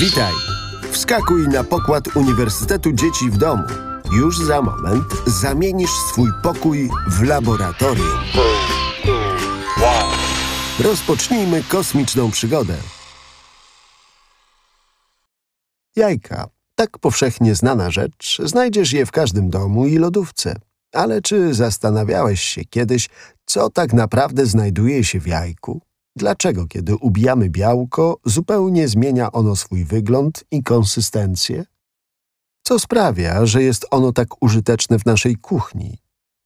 Witaj! Wskakuj na pokład Uniwersytetu Dzieci w Domu. Już za moment zamienisz swój pokój w laboratorium. Rozpocznijmy kosmiczną przygodę. Jajka. Tak powszechnie znana rzecz, znajdziesz je w każdym domu i lodówce. Ale czy zastanawiałeś się kiedyś, co tak naprawdę znajduje się w jajku? Dlaczego, kiedy ubijamy białko, zupełnie zmienia ono swój wygląd i konsystencję? Co sprawia, że jest ono tak użyteczne w naszej kuchni?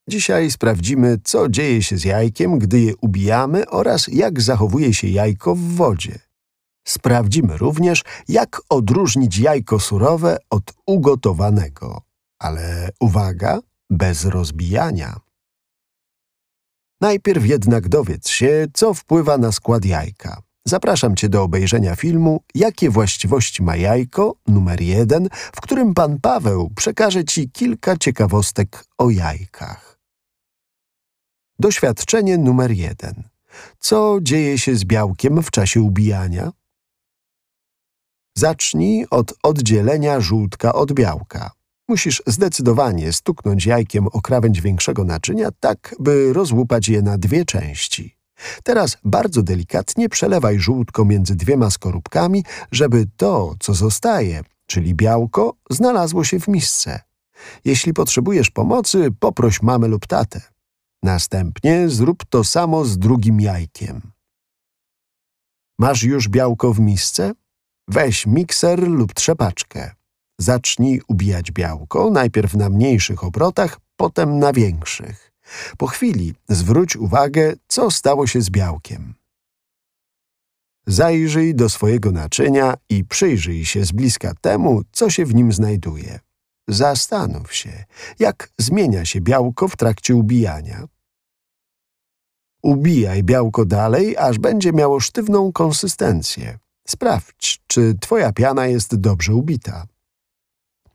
Dzisiaj sprawdzimy, co dzieje się z jajkiem, gdy je ubijamy oraz jak zachowuje się jajko w wodzie. Sprawdzimy również, jak odróżnić jajko surowe od ugotowanego. Ale uwaga, bez rozbijania. Najpierw jednak dowiedz się, co wpływa na skład jajka. Zapraszam Cię do obejrzenia filmu Jakie właściwości ma jajko numer jeden, w którym Pan Paweł przekaże Ci kilka ciekawostek o jajkach. Doświadczenie numer jeden. Co dzieje się z białkiem w czasie ubijania? Zacznij od oddzielenia żółtka od białka. Musisz zdecydowanie stuknąć jajkiem o krawędź większego naczynia, tak by rozłupać je na dwie części. Teraz bardzo delikatnie przelewaj żółtko między dwiema skorupkami, żeby to, co zostaje, czyli białko, znalazło się w misce. Jeśli potrzebujesz pomocy, poproś mamę lub tatę. Następnie zrób to samo z drugim jajkiem. Masz już białko w misce? Weź mikser lub trzepaczkę. Zacznij ubijać białko, najpierw na mniejszych obrotach, potem na większych. Po chwili zwróć uwagę, co stało się z białkiem. Zajrzyj do swojego naczynia i przyjrzyj się z bliska temu, co się w nim znajduje. Zastanów się, jak zmienia się białko w trakcie ubijania. Ubijaj białko dalej, aż będzie miało sztywną konsystencję. Sprawdź, czy twoja piana jest dobrze ubita.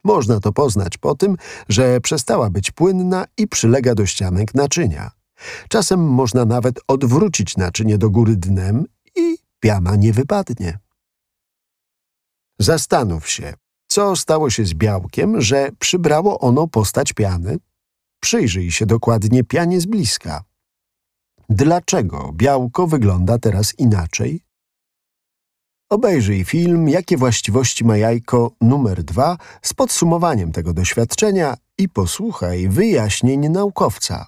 Można to poznać po tym, że przestała być płynna i przylega do ścianek naczynia. Czasem można nawet odwrócić naczynie do góry dnem i piana nie wypadnie. Zastanów się, co stało się z białkiem, że przybrało ono postać piany? Przyjrzyj się dokładnie pianie z bliska. Dlaczego białko wygląda teraz inaczej? Obejrzyj film Jakie właściwości ma jajko numer 2 z podsumowaniem tego doświadczenia i posłuchaj wyjaśnień naukowca.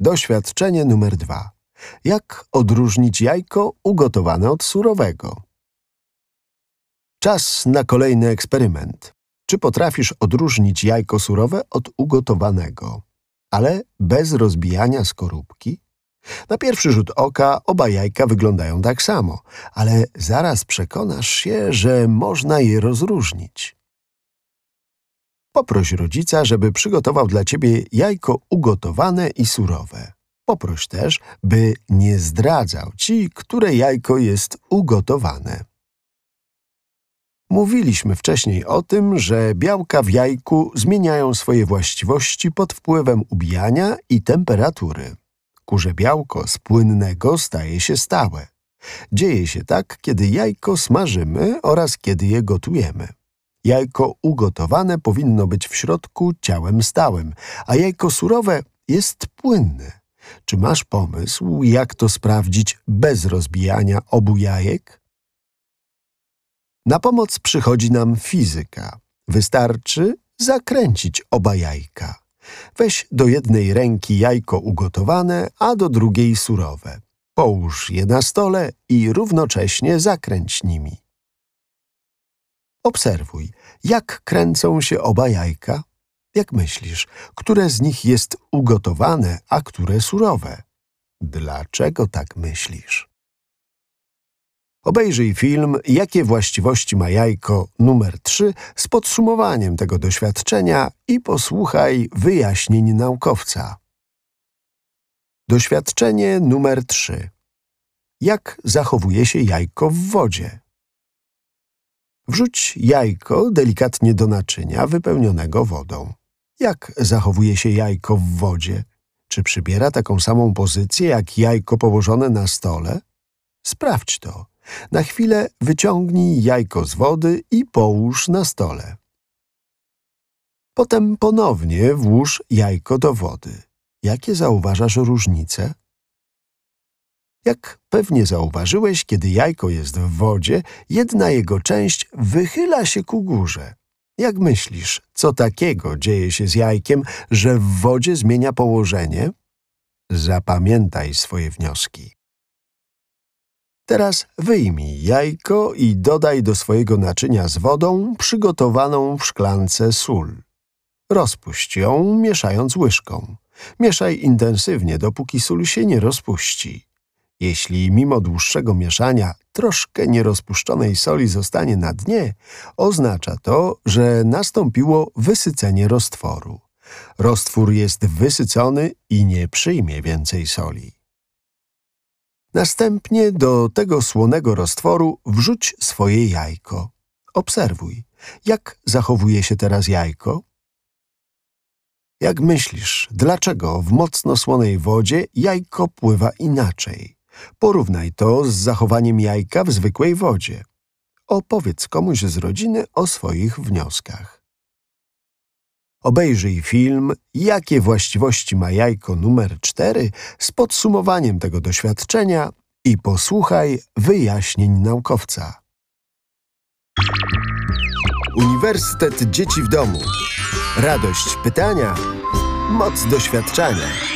Doświadczenie numer 2. Jak odróżnić jajko ugotowane od surowego? Czas na kolejny eksperyment. Czy potrafisz odróżnić jajko surowe od ugotowanego, ale bez rozbijania skorupki? Na pierwszy rzut oka oba jajka wyglądają tak samo, ale zaraz przekonasz się, że można je rozróżnić. Poproś rodzica, żeby przygotował dla ciebie jajko ugotowane i surowe. Poproś też, by nie zdradzał ci, które jajko jest ugotowane. Mówiliśmy wcześniej o tym, że białka w jajku zmieniają swoje właściwości pod wpływem ubijania i temperatury. Kurze białko z płynnego staje się stałe. Dzieje się tak, kiedy jajko smażymy oraz kiedy je gotujemy. Jajko ugotowane powinno być w środku ciałem stałym, a jajko surowe jest płynne. Czy masz pomysł, jak to sprawdzić bez rozbijania obu jajek? Na pomoc przychodzi nam fizyka. Wystarczy zakręcić oba jajka. Weź do jednej ręki jajko ugotowane, a do drugiej surowe. Połóż je na stole i równocześnie zakręć nimi. Obserwuj, jak kręcą się oba jajka. Jak myślisz, które z nich jest ugotowane, a które surowe? Dlaczego tak myślisz? Obejrzyj film Jakie właściwości ma jajko numer 3 z podsumowaniem tego doświadczenia i posłuchaj wyjaśnień naukowca. Doświadczenie numer 3. Jak zachowuje się jajko w wodzie? Wrzuć jajko delikatnie do naczynia wypełnionego wodą. Jak zachowuje się jajko w wodzie? Czy przybiera taką samą pozycję jak jajko położone na stole? Sprawdź to. Na chwilę wyciągnij jajko z wody i połóż na stole. Potem ponownie włóż jajko do wody. Jakie zauważasz różnice? Jak pewnie zauważyłeś, kiedy jajko jest w wodzie, jedna jego część wychyla się ku górze. Jak myślisz, co takiego dzieje się z jajkiem, że w wodzie zmienia położenie? Zapamiętaj swoje wnioski. Teraz wyjmij jajko i dodaj do swojego naczynia z wodą przygotowaną w szklance sól. Rozpuść ją, mieszając łyżką. Mieszaj intensywnie, dopóki sól się nie rozpuści. Jeśli mimo dłuższego mieszania troszkę nierozpuszczonej soli zostanie na dnie, oznacza to, że nastąpiło wysycenie roztworu. Roztwór jest wysycony i nie przyjmie więcej soli. Następnie do tego słonego roztworu wrzuć swoje jajko. Obserwuj, jak zachowuje się teraz jajko. Jak myślisz, dlaczego w mocno słonej wodzie jajko pływa inaczej? Porównaj to z zachowaniem jajka w zwykłej wodzie. Opowiedz komuś z rodziny o swoich wnioskach. Obejrzyj film Jakie właściwości ma jajko numer 4 z podsumowaniem tego doświadczenia i posłuchaj wyjaśnień naukowca. Uniwersytet Dzieci w Domu. Radość pytania, moc doświadczenia.